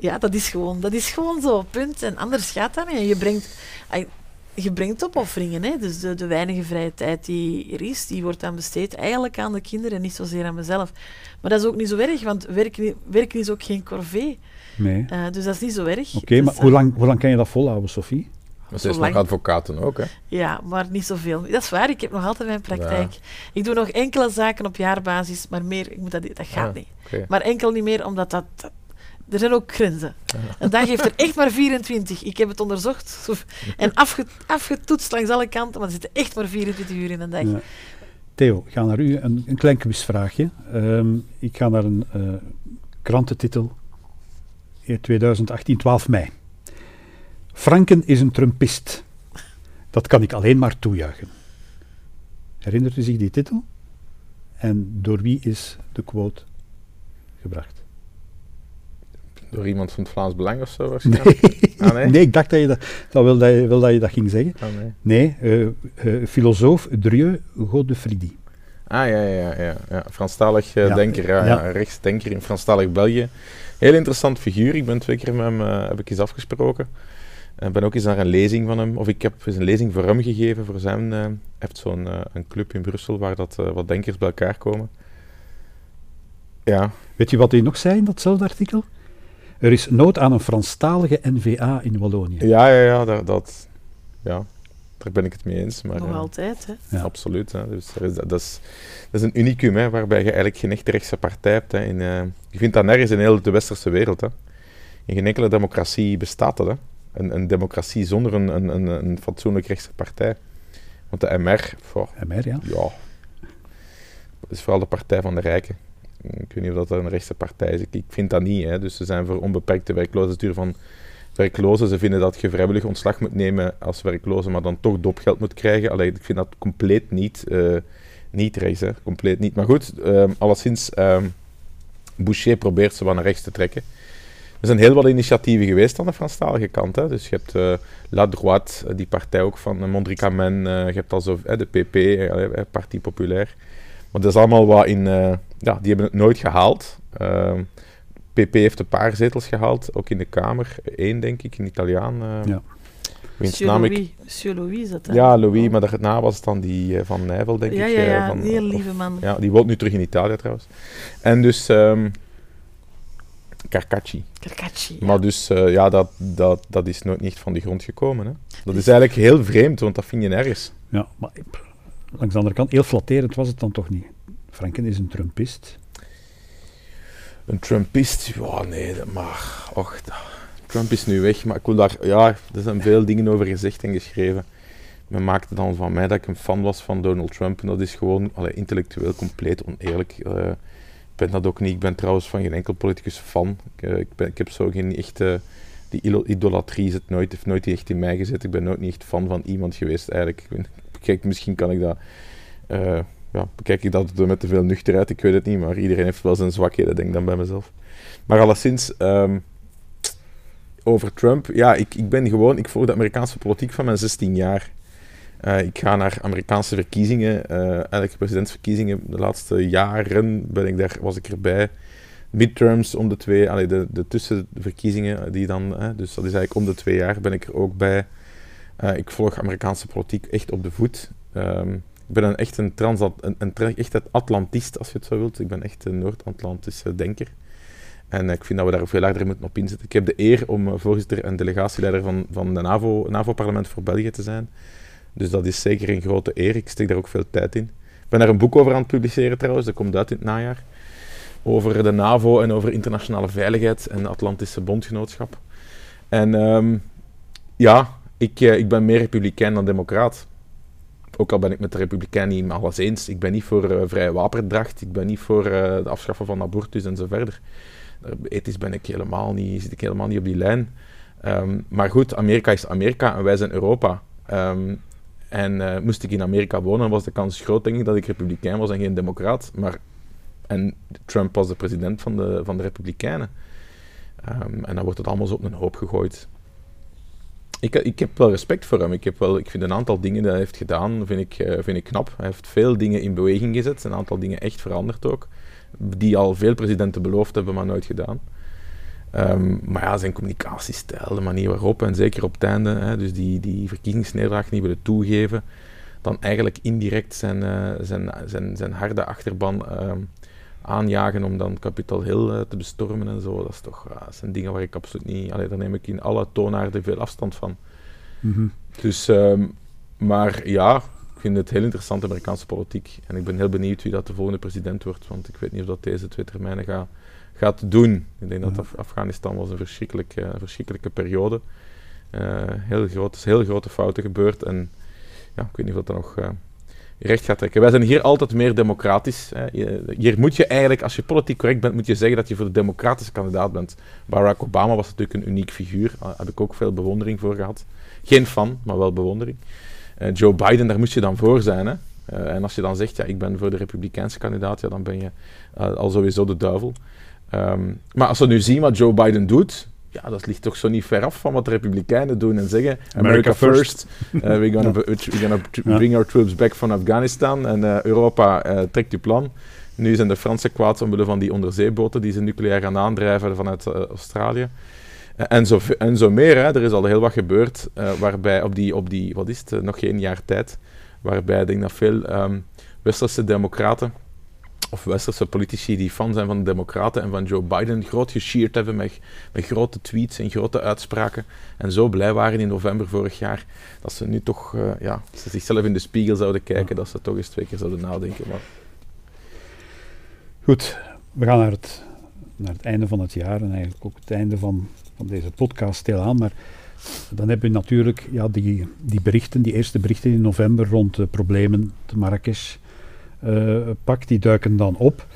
Ja dat, is gewoon, dat is gewoon zo, punt. En anders gaat dat niet. En je brengt, je brengt opofferingen. Hè. Dus de, de weinige vrije tijd die er is, die wordt dan besteed eigenlijk aan de kinderen en niet zozeer aan mezelf. Maar dat is ook niet zo erg, want werken, werken is ook geen corvée. Nee. Eh, dus dat is niet zo erg. Oké, Dus, maar hoe lang, hoe lang kan je dat volhouden, Sophie? maar ze is nog advocaten ook, hè. Ja, maar niet zoveel. Dat is waar, ik heb nog altijd mijn praktijk. Ik doe nog enkele zaken op jaarbasis, maar meer, ik moet dat, dat gaat Ah, niet. Maar enkel niet meer, omdat dat... dat- er zijn ook grenzen. Een dag heeft er echt maar 24. Ik heb het onderzocht zo- en afge, afgetoetst langs alle kanten, maar er zitten echt maar 24 uur in een dag. Ja. Theo, ik ga naar u een, een klein quizvraagje. Ehm, ik ga naar een eh, krantentitel. eh, 2018, 12 mei. Franken is een Trumpist. Dat kan ik alleen maar toejuichen. Herinnert u zich die titel? En door wie is de quote gebracht? Door iemand van het Vlaams Belang of zo waarschijnlijk? Ah, nee? nee, ik dacht dat je dat, dat, wil, dat, je, wil dat je dat ging zeggen. Ah, nee. Nee, eh, eh, filosoof Drieu Godefriedi. Ah, ja, ja, ja. ja. Franstalig eh, Ja. denker, ja, Ja. ja. rechtsdenker in Franstalig België. Heel interessant figuur. Ik ben twee keer met hem heb ik eens afgesproken. Ik ben ook eens naar een lezing van hem, of ik heb eens een lezing voor hem gegeven. Voor zijn, hij heeft zo'n een club in Brussel waar dat, wat denkers bij elkaar komen. Ja, Weet je wat hij nog zei in datzelfde artikel? Er is nood aan een Franstalige NVA in Wallonië. ja, ja, ja, daar, dat, ja, daar ben ik het mee eens. Maar, Nog altijd, hè. Ja. Absoluut. Hè. Dus er is, dat, is, dat is een unicum, hè, waarbij je eigenlijk geen echte rechtse partij hebt. Hè. In, eh, je vindt dat nergens in heel de westerse wereld. Hè. In geen enkele democratie bestaat dat. Hè. Een, een democratie zonder een, een, een, een fatsoenlijk rechtse partij. Want de MR, goh, MR, ja. ja, is vooral de partij van de rijken. Ik weet niet of dat een rechtse partij is. Ik, vind dat niet. Hè. Dus ze zijn voor onbeperkte werkloosheidsduur van werklozen. Ze vinden dat je vrijwillig ontslag moet nemen als werkloze, maar dan toch dopgeld moet krijgen. Allee, ik vind dat compleet niet, eh, niet rechts. Hè. Compleet niet. Maar goed, ehm alleszins, ehm Boucher probeert ze wel naar rechts te trekken. Er zijn heel wat initiatieven geweest aan de Franstalige kant. Hè. Dus je hebt eh, La Droite, eh, die partij ook van uh, Mondrica Men. eh, je hebt also eh, de PP, eh, Parti Populair. Maar dat is allemaal wat in... eh, ja, die hebben het nooit gehaald. Ehm, PP heeft een paar zetels gehaald, ook in de Kamer. Eén, denk ik, in Italiaan. eh Ja. Louis. Monsieur Louis is dat? Ja, Louis, maar daarna was het dan die eh, van Nijvel, denk ja, ik. ja, ja, van, een heel lieve man. ja, die woont nu terug in Italië trouwens. En dus ehm Carcacci. Carcacci. ja. Maar dus eh, ja, dat, dat, dat is nooit niet van de grond gekomen. Hè. Dat is eigenlijk heel vreemd, want dat vind je nergens. ja maar langs de andere kant, heel flatterend was het dan toch niet. Franken is een Trumpist. Een Trumpist, ja nee, maar och, Trump is nu weg, maar ik wil daar, ja, er zijn veel dingen over gezegd en geschreven. Men maakte dan van mij dat ik een fan was van Donald Trump en dat is gewoon allee, intellectueel compleet oneerlijk. Eh, ik ben dat ook niet, ik ben trouwens van geen enkel politicus fan. Ik, eh, ik, heb zo geen echte, die idolatrie zit nooit, heeft nooit echt in mij gezet. Ik ben nooit niet echt fan van iemand geweest eigenlijk. Ik ben- Kijk, misschien kan ik dat... eh, ja, bekijk ik dat met te veel nuchterheid, ik weet het niet, maar iedereen heeft wel zijn zwakheden, denk ik dan bij mezelf. Maar alleszins, ehm, over Trump, ja, ik, ik ben gewoon, ik volg de Amerikaanse politiek van mijn 16 jaar. Eh, ik ga naar Amerikaanse verkiezingen, eh eigenlijk presidentsverkiezingen, de laatste jaren ben ik daar, was ik erbij. Midterms om de twee, allee, de, de tussenverkiezingen die dan, hè, dus dat is eigenlijk om de twee jaar ben ik er ook bij. Eh, ik volg Amerikaanse politiek echt op de voet. Ehm, ik ben een, echt een, transat, een, echt een Atlantist, als je het zo wilt. Ik ben echt een Noord-Atlantische denker. En ik vind dat we daar veel harder moeten op inzetten. Ik heb de eer om eh, voorzitter en delegatieleider van, van de NAVO, NAVO-parlement voor België te zijn. Dus dat is zeker een grote eer. Ik steek daar ook veel tijd in. Ik ben daar een boek over aan het publiceren trouwens. Dat komt uit in het najaar. Over de NAVO en over internationale veiligheid en Atlantische bondgenootschap. En ehm, Ja, ik, ik ben meer republikein dan democraat. Ook al ben ik met de Republikein niet alles eens. Ik ben niet voor uh, vrije wapendracht. Ik ben niet voor uh, de afschaffen van abortus en zo verder. Ethisch ben ik helemaal niet, zit ik helemaal niet op die lijn. Um, maar goed, Amerika is Amerika en wij zijn Europa. Um, en moest ik in Amerika wonen, was de kans groot, denk ik, dat ik republikein was en geen democraat. Maar, en Trump was de president van de, van de Republikeinen. Um, en dan wordt het allemaal zo op een hoop gegooid. Ik, ik heb wel respect voor hem. Ik, heb wel, ik vind een aantal dingen die hij heeft gedaan, vind ik, uh, vind ik knap. Hij heeft veel dingen in beweging gezet, een aantal dingen echt veranderd ook. Die al veel presidenten beloofd hebben, maar nooit gedaan. Um, maar ja, zijn communicatiestijl, de manier waarop, en zeker op het einde, hè, dus die, die verkiezingsnederlaag niet willen toegeven, dan eigenlijk indirect zijn, uh, zijn, zijn, zijn harde achterban uh, aanjagen om dan Capitol Hill uh, te bestormen en zo. Dat, is toch, dat zijn dingen waar ik absoluut niet... Allee, daar neem ik in alle toonaarden veel afstand van. Mm -hmm. Dus, um, maar ja, ik vind het heel interessant, Amerikaanse politiek. En ik ben heel benieuwd wie dat de volgende president wordt, want ik weet niet of dat deze twee termijnen gaat gaat doen. Ik denk dat Af Afghanistan was een verschrikkelijke, verschrikkelijke periode. Uh, heel, groot, heel grote fouten gebeurd en ja, ik weet niet of dat nog uh, recht gaat trekken. Wij zijn hier altijd meer democratisch. Hè. hier moet je eigenlijk, als je politiek correct bent, moet je zeggen dat je voor de democratische kandidaat bent. Barack Obama was natuurlijk een uniek figuur, daar heb ik ook veel bewondering voor gehad. Geen fan, maar wel bewondering. Joe Biden, daar moet je dan voor zijn. Hè. en als je dan zegt, ja, ik ben voor de republikeinse kandidaat, ja, dan ben je al sowieso de duivel. Um, maar als we nu zien wat Joe Biden doet, ja, dat ligt toch zo niet ver af van wat de Republikeinen doen en zeggen: America, America first, uh, we're gonna, we're gonna bring our troops back from Afghanistan en uh, Europa uh, trekt uw plan. Nu zijn de Fransen kwaad omwille van die onderzeeboten die ze nucleair gaan aandrijven vanuit Australië. en, zo, en zo meer, hè. er is al heel wat gebeurd, waarbij op die, op die, wat is het, nog geen jaar tijd, waarbij ik denk dat veel um, westerse democraten of westerse politici die fan zijn van de Democraten en van Joe Biden groot gesheerd hebben met, grote tweets en grote uitspraken. En zo blij waren in november vorig jaar dat ze nu toch, uh, ja, ze zichzelf in de spiegel zouden kijken, dat ze toch eens twee keer zouden nadenken. Maar... Goed, we gaan naar het, naar het einde van het jaar en eigenlijk ook het einde van, van deze podcast stilaan. Maar dan hebben we natuurlijk ja, die, die berichten, die eerste berichten in november rond de problemen te Marrakesh pak, die duiken dan op.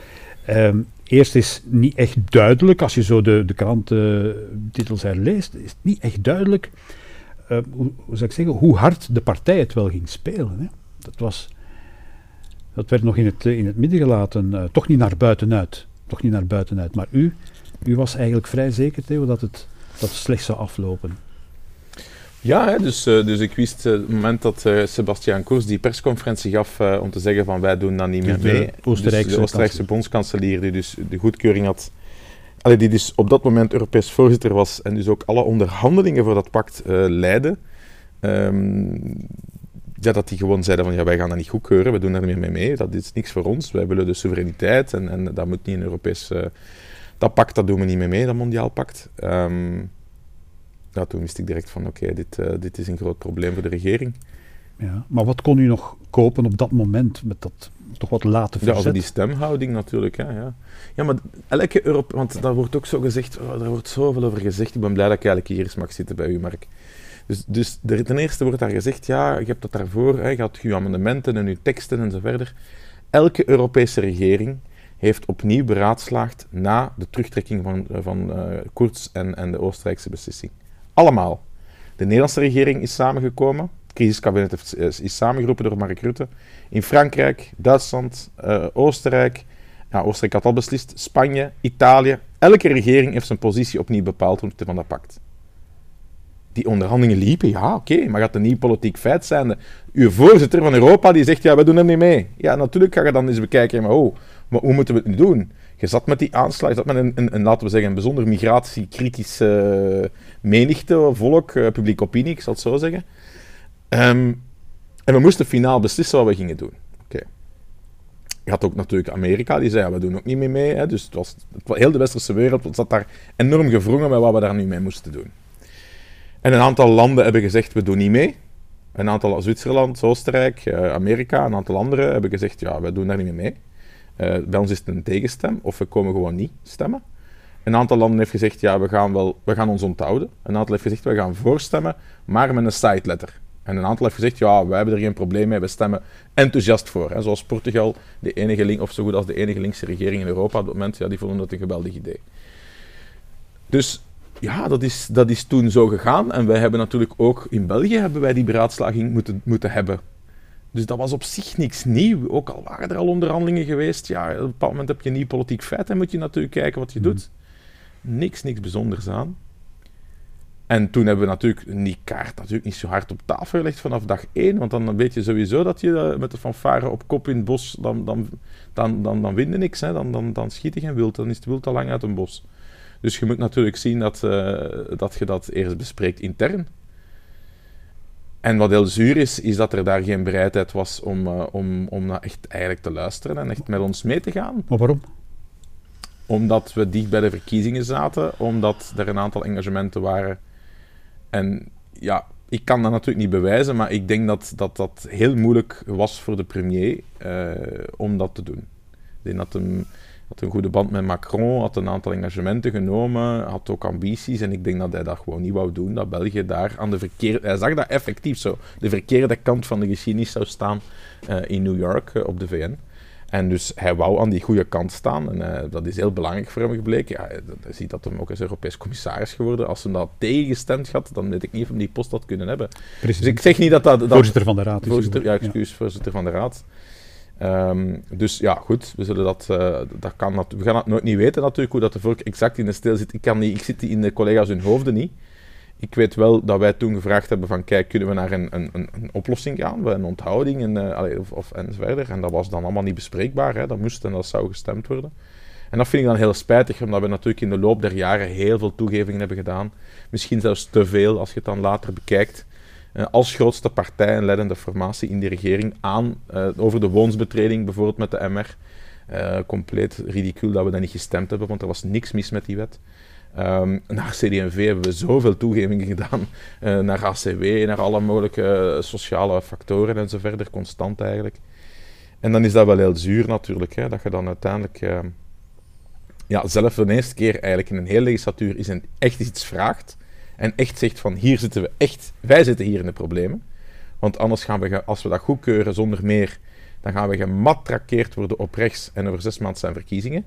Um, eerst is niet echt duidelijk, als je zo de, de krantentitels herleest, is het niet echt duidelijk, uh, hoe, zou ik zeggen, hoe hard de partij het wel ging spelen. Hè? Dat, was, dat werd nog in het, in het midden gelaten, uh, toch niet naar buitenuit. Toch niet naar buitenuit. Maar u, u was eigenlijk vrij zeker, Theo, dat het, dat het slecht zou aflopen. Ja, hè, dus, uh, dus ik wist uh, het moment dat uh, Sebastian Kurz die persconferentie gaf om te zeggen van wij doen dat niet meer mee. De Oostenrijkse, dus de Oostenrijkse bondskanselier die dus de goedkeuring had, allee, die dus op dat moment Europees voorzitter was en dus ook alle onderhandelingen voor dat pact leidde. Um, ja, dat die gewoon zeiden van ja, wij gaan dat niet goedkeuren, we doen daar niet meer mee, dat is niks voor ons, wij willen de soevereiniteit en, en dat moet niet een Europees... dat pact, dat doen we niet meer mee, dat mondiaal pact. Um, ja, toen wist ik direct van oké, dit, uh, dit is een groot probleem voor de regering. Ja, maar wat kon u nog kopen op dat moment met dat toch wat late verzet? Ja, over die stemhouding natuurlijk. Hè, ja. ja, maar elke Europe, want daar wordt ook zo gezegd, oh, er wordt zoveel over gezegd. Ik ben blij dat ik eigenlijk hier eens mag zitten bij u, Mark. Dus, dus ten eerste wordt daar gezegd, ja, je hebt dat daarvoor, hè, je had je amendementen en je teksten en zo verder. Elke Europese regering heeft opnieuw beraadslaagd na de terugtrekking van, van uh, en, en de Oostenrijkse beslissing. Allemaal. De Nederlandse regering is samengekomen. Het crisiskabinet is samengeroepen door Mark Rutte. In Frankrijk, Duitsland, uh, Oostenrijk. Ja, Oostenrijk had al beslist. Spanje, Italië. Elke regering heeft zijn positie opnieuw bepaald ten van dat pact. Die onderhandelingen liepen, ja, oké, maar gaat een nieuw politiek feit zijn? Uw voorzitter van Europa die zegt, ja, wij doen er niet mee. Ja, natuurlijk ga je dan eens bekijken, maar oh, maar hoe moeten we het nu doen? Je zat met die aanslag, je zat met een, een, een laten we zeggen, een bijzonder migratiekritische menigte, volk, uh, publieke opinie, ik zal het zo zeggen. Um, en we moesten finaal beslissen wat we gingen doen. Oké. Je had ook natuurlijk Amerika, die zei, ja, we doen ook niet meer mee. Hè. Dus het was, heel de westerse wereld zat daar enorm gevrongen met wat we daar nu mee moesten doen. En een aantal landen hebben gezegd, we doen niet mee. Een aantal, Zwitserland, Oostenrijk, uh, Amerika, een aantal anderen hebben gezegd, ja, we doen daar niet meer mee. Uh, bij ons is het een tegenstem, of we komen gewoon niet stemmen. Een aantal landen heeft gezegd, ja, we gaan, wel, we gaan ons onthouden. Een aantal heeft gezegd, we gaan voorstemmen, maar met een side letter. En een aantal heeft gezegd, ja, wij hebben er geen probleem mee, we stemmen enthousiast voor. Hè. Zoals Portugal, de enige link, of zo goed als de enige linkse regering in Europa op het moment, ja, die vonden dat een geweldig idee. Dus ja, dat is, dat is toen zo gegaan. En wij hebben natuurlijk ook in België hebben wij die beraadslaging moeten, moeten hebben. Dus dat was op zich niks nieuw. Ook al waren er al onderhandelingen geweest. Ja, op een bepaald moment heb je een nieuw politiek feit en moet je natuurlijk kijken wat je mhm. doet. Niks, niks bijzonders aan. En toen hebben we natuurlijk die kaart natuurlijk niet zo hard op tafel gelegd vanaf dag één. Want dan weet je sowieso dat je eh, met de fanfare op kop in het bos, dan, dan, dan, dan, dan je niks. Hè. Dan, dan, dan schiet je geen wild, dan is het wild al lang uit een bos. Dus je moet natuurlijk zien dat, uh, dat je dat eerst bespreekt intern. En wat heel zuur is, is dat er daar geen bereidheid was om, uh, om, om echt eigenlijk te luisteren en echt met ons mee te gaan. Maar waarom? Omdat we dicht bij de verkiezingen zaten, omdat er een aantal engagementen waren. En ja, ik kan dat natuurlijk niet bewijzen, maar ik denk dat dat, dat heel moeilijk was voor de premier uh, om dat te doen. Ik denk dat hem had een goede band met Macron, had een aantal engagementen genomen, had ook ambities. En ik denk dat hij dat gewoon niet wou doen. Dat België daar aan de verkeerde... Hij zag dat effectief zo. De verkeerde kant van de geschiedenis zou staan uh, in New York uh, op de VN. En dus hij wou aan die goede kant staan. En uh, dat is heel belangrijk voor hem gebleken. Ja, hij ziet dat hem ook als Europees commissaris geworden. Als hij dat tegengestemd had, dan weet ik niet of hij die post had kunnen hebben. Precies. Dus ik zeg niet dat dat... dat voorzitter van de raad. Voorzitter, ja, excuus, ja. voorzitter van de raad. Um, dus ja, goed, we, zullen dat, uh, dat kan we gaan het nooit niet weten natuurlijk, hoe dat de volk exact in de steel zit. Ik, kan niet, ik zit in de collega's hun hoofden niet. Ik weet wel dat wij toen gevraagd hebben van, kijk, kunnen we naar een, een, een oplossing gaan, een onthouding en, uh, en dat was dan allemaal niet bespreekbaar, hè. dat moest en dat zou gestemd worden. En dat vind ik dan heel spijtig, omdat we natuurlijk in de loop der jaren heel veel toegevingen hebben gedaan. Misschien zelfs te veel, als je het dan later bekijkt. Eh, als grootste partij en leidende formatie in de regering aan uh, over de woonsbetreding, bijvoorbeeld met de MR. Eh, compleet ridicuul dat we dat niet gestemd hebben, want er was niks mis met die wet. Um, naar CD&V hebben we zoveel toegevingen gedaan. Uh, naar ACW, naar alle mogelijke sociale factoren en zo verder, constant eigenlijk. En dan is dat wel heel zuur natuurlijk, hè, dat je dan uiteindelijk uh, ja, zelf de eerste keer eigenlijk in een hele legislatuur is een, echt iets vraagt en echt zegt van hier zitten we echt, wij zitten hier in de problemen. Want anders gaan we, als we dat goedkeuren zonder meer, dan gaan we gematrakeerd worden op rechts en over zes maanden zijn verkiezingen.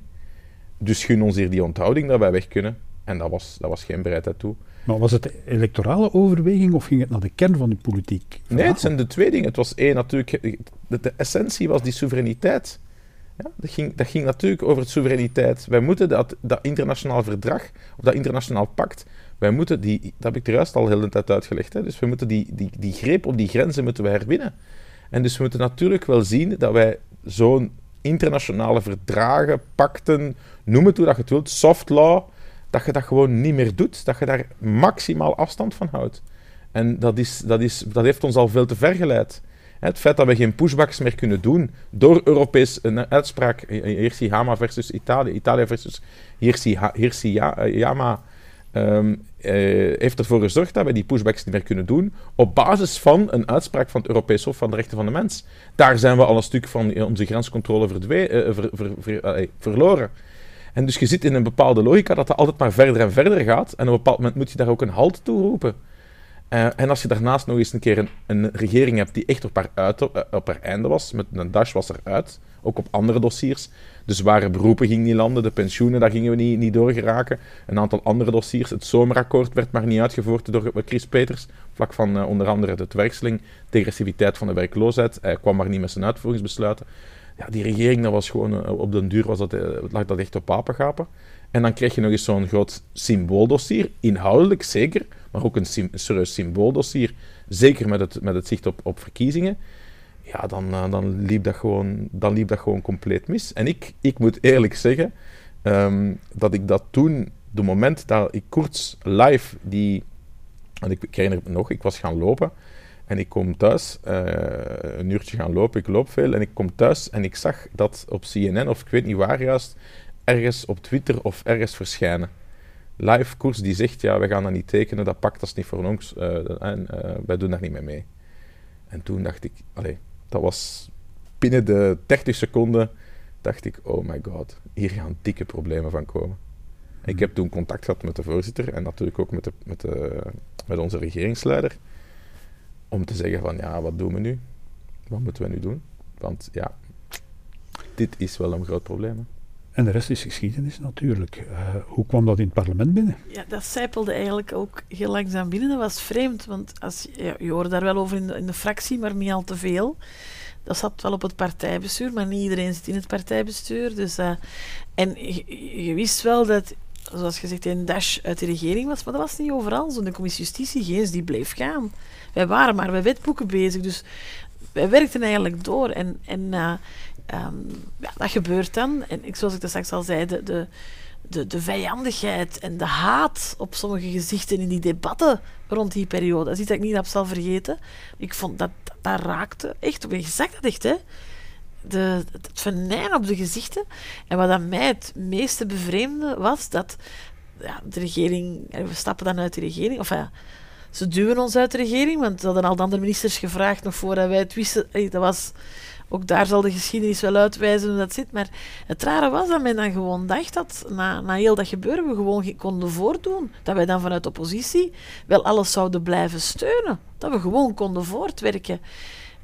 Dus gun ons hier die onthouding dat wij weg kunnen. En dat was, dat was geen bereidheid toe. Maar was het electorale overweging of ging het naar de kern van de politiek? Nee, het zijn de twee dingen. Het was één natuurlijk, de, de essentie was die soevereiniteit. Ja, dat, ging, dat ging natuurlijk over het soevereiniteit. Wij moeten dat, dat internationaal verdrag, of dat internationaal pact, wij moeten die, dat heb ik er juist al de hele tijd uitgelegd, hè, dus we moeten die, die, die greep op die grenzen moeten we herwinnen. En dus we moeten natuurlijk wel zien dat wij zo'n internationale verdragen, pakten, noem het hoe dat je het wilt, soft law, dat je dat gewoon niet meer doet, dat je daar maximaal afstand van houdt. En dat, is, dat, is, dat heeft ons al veel te ver geleid. Het feit dat we geen pushbacks meer kunnen doen door Europees een uitspraak, Hirsi Hama versus Italië, Italië versus Hirsi, Hirsi Yama, uh, heeft ervoor gezorgd dat we die pushbacks niet meer kunnen doen op basis van een uitspraak van het Europees Hof van de Rechten van de Mens. Daar zijn we al een stuk van onze grenscontrole verdwe- ver, ver, ver, verloren. En dus je zit in een bepaalde logica dat dat altijd maar verder en verder gaat. En op een bepaald moment moet je daar ook een halt toe roepen. Uh, en als je daarnaast nog eens een keer een, regering hebt die echt op haar, uit, op haar einde was, met een dash was eruit, ook op andere dossiers. De zware beroepen gingen niet landen, de pensioenen, daar gingen we niet, niet. Een aantal andere dossiers. Het zomerakkoord werd maar niet uitgevoerd door Chris Peters, vlak van uh, onder andere de werkseling, degressiviteit van de werkloosheid. Hij kwam maar niet met zijn uitvoeringsbesluiten. Ja, die regering, dat was gewoon, uh, op den duur was dat, uh, lag dat echt op papengapen. En dan krijg je nog eens zo'n groot symbooldossier, inhoudelijk zeker, maar ook een, serieus symbooldossier, zeker met het, met het zicht op, op verkiezingen ja, dan, uh, dan, liep dat gewoon, dan liep dat gewoon compleet mis. En ik, ik moet eerlijk zeggen um, dat ik dat toen, de moment dat ik koers live die... En ik, ik herinner me nog, ik was gaan lopen en ik kom thuis, uh, een uurtje gaan lopen, ik loop veel en ik kom thuis en ik zag dat op CNN, of ik weet niet waar juist, ergens op Twitter of ergens verschijnen. Live koers die zegt, ja, we gaan dat niet tekenen, dat pakt, dat is niet voor ons, uh, en wij doen daar niet mee mee. En toen dacht ik, allee, dat was binnen de 30 seconden, dacht ik, oh my god, hier gaan dikke problemen van komen. Ik heb toen contact gehad met de voorzitter en natuurlijk ook met, de, met, de, met onze regeringsleider. Om te zeggen van, ja, wat doen we nu? Wat moeten we nu doen? Want ja, dit is wel een groot probleem. Hè. En de rest is geschiedenis natuurlijk. Uh, hoe kwam dat in het parlement binnen? Ja, dat zijpelde eigenlijk ook heel langzaam binnen. Dat was vreemd, want als, ja, je hoorde daar wel over in de, in de fractie, maar niet al te veel. Dat zat wel op het partijbestuur, maar niet iedereen zit in het partijbestuur. Dus, uh, en je, je, wist wel dat, zoals gezegd, een dash uit de regering was, maar dat was niet overal zo. De commissie Justitie, geen die bleef gaan. Wij waren maar met wetboeken bezig, dus wij werkten eigenlijk door. En, en uh, um, ja, dat gebeurt dan. En ik, zoals ik dat straks al zei, de, de, de, vijandigheid en de haat op sommige gezichten in die debatten rond die periode. Dat is iets dat ik niet heb vergeten. Ik vond dat dat raakte echt. Je zag dat echt, hè? De, het venijn op de gezichten. En wat aan mij het meeste bevreemde was dat ja, de regering. We stappen dan uit de regering. Of ja, ze duwen ons uit de regering, want ze hadden al de andere ministers gevraagd nog voordat wij het wisten. dat was ook daar zal de geschiedenis wel uitwijzen hoe dat zit. Maar het rare was dat men dan gewoon dacht dat na, na heel dat gebeuren we gewoon konden voordoen. Dat wij dan vanuit de oppositie wel alles zouden blijven steunen. Dat we gewoon konden voortwerken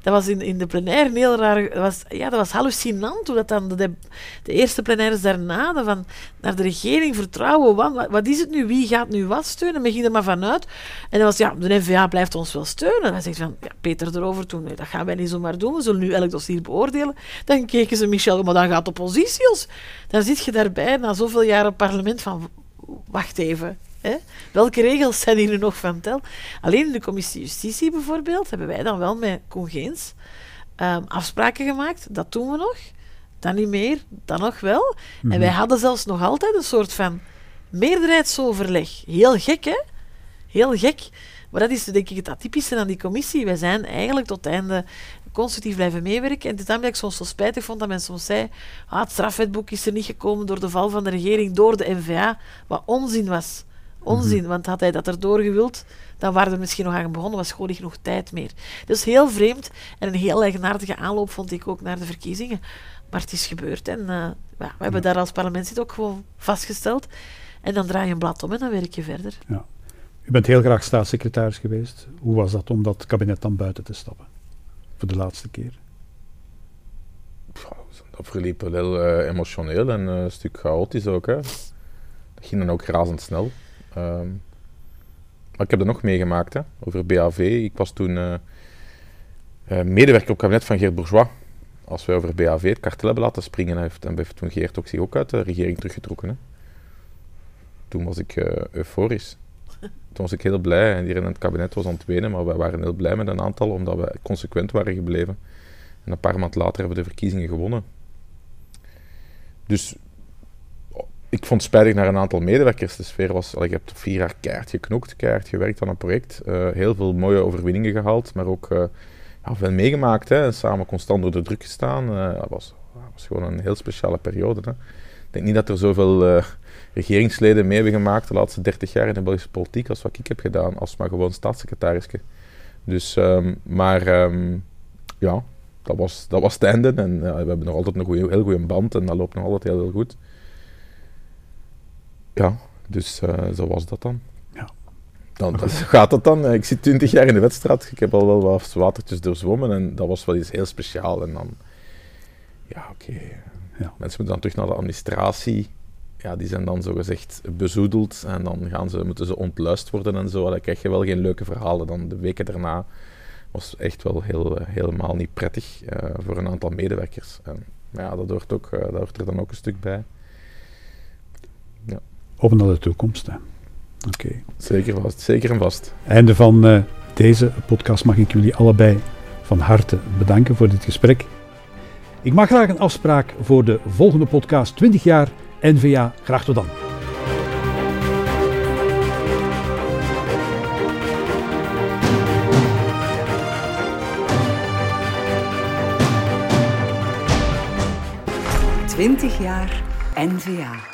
dat was in, in de plenaire heel raar. Dat was, ja, dat was hallucinant hoe dat dan de, de eerste plenaires daarna van naar de regering vertrouwen. Wat, is het nu? Wie gaat nu wat steunen? Men ging er maar vanuit. En dan was ja, de NVA blijft ons wel steunen. En hij zegt van ja, Peter erover toen, dat gaan wij niet zomaar doen. We zullen nu elk dossier beoordelen. Dan keken ze Michel, maar dan gaat de oppositie ons. Dan zit je daarbij na zoveel jaren parlement van wacht even. Hè? Welke regels zijn hier nu nog van tel? Alleen in de commissie Justitie bijvoorbeeld hebben wij dan wel met Congeens um, afspraken gemaakt. Dat doen we nog. Dan niet meer, dan nog wel. En wij mhm. hadden zelfs nog altijd een soort van meerderheidsoverleg. Heel gek, hè? Heel gek. Maar dat is denk ik het atypische aan die commissie. Wij zijn eigenlijk tot het einde constructief blijven meewerken. En het is dan dat ik soms zo spijtig vond dat men soms zei ah, het strafwetboek is er niet gekomen door de val van de regering, door de NVA, wat onzin was. Onzin, mhm. want had hij dat erdoor gewild, dan waren we misschien nog aan begonnen, was gewoon niet genoeg tijd meer. Dus heel vreemd en een heel eigenaardige aanloop vond ik ook naar de verkiezingen. Maar het is gebeurd en uh, we hebben daar als parlementslid ook gewoon vastgesteld. En dan draai je een blad om en dan werk je verder. Ja. U bent heel graag staatssecretaris geweest. Hoe was dat om dat kabinet dan buiten te stappen? Voor de laatste keer? Dat verliep wel heel uh, emotioneel en uh, een stuk chaotisch ook. Hè. Dat ging dan ook razendsnel. Ehm, ik heb dat nog meegemaakt, hè, over BAV. Ik was toen uh, medewerker op het kabinet van Geert Bourgeois. Als wij over BAV het kartel hebben laten springen, heeft, en heeft toen Geert ook zich ook uit de regering teruggetrokken. Hè. Toen was ik uh, euforisch. Toen was ik heel blij en iedereen in het kabinet was aan het wenen, maar wij waren heel blij met een aantal, omdat we consequent waren gebleven. En een paar maanden later hebben we de verkiezingen gewonnen. Dus ik vond het spijtig naar een aantal medewerkers. De sfeer was, ik heb vier jaar keihard geknokt, keihard gewerkt aan een project. Uh, heel veel mooie overwinningen gehaald, maar ook uh, ja, veel meegemaakt. Hè. Samen constant door de druk gestaan. Uh, dat, was, was gewoon een heel speciale periode. Hè. Ik denk niet dat er zoveel regeringsleden mee hebben gemaakt de laatste 30 jaar in de Belgische politiek als wat ik heb gedaan, als maar gewoon staatssecretaris. Dus, um, maar um, ja, dat was, dat was het einde. En we hebben nog altijd een heel goede band en dat loopt nog altijd heel, heel goed. Ja, dus uh, zo was dat dan. Ja. Dan dat gaat het dan. Ik zit twintig jaar in de wedstrijd. Ik heb al wel wat watertjes doorzwommen en dat was wel iets heel speciaal. En dan, ja, oké. Ja. Mensen moeten dan terug naar de administratie. Ja, die zijn dan zogezegd bezoedeld en dan gaan ze, moeten ze ontluist worden en zo. Dan krijg je wel geen leuke verhalen. Dan de weken daarna was echt wel heel, helemaal niet prettig uh, voor een aantal medewerkers. En, ja, dat hoort, ook, uh, dat hoort er dan ook een stuk bij. Op naar de toekomst. Oké. Zeker vast, zeker en vast. Einde van uh, deze podcast mag ik jullie allebei van harte bedanken voor dit gesprek. Ik mag graag een afspraak voor de volgende podcast 20 jaar NVA. Graag tot dan. Twintig jaar NVA.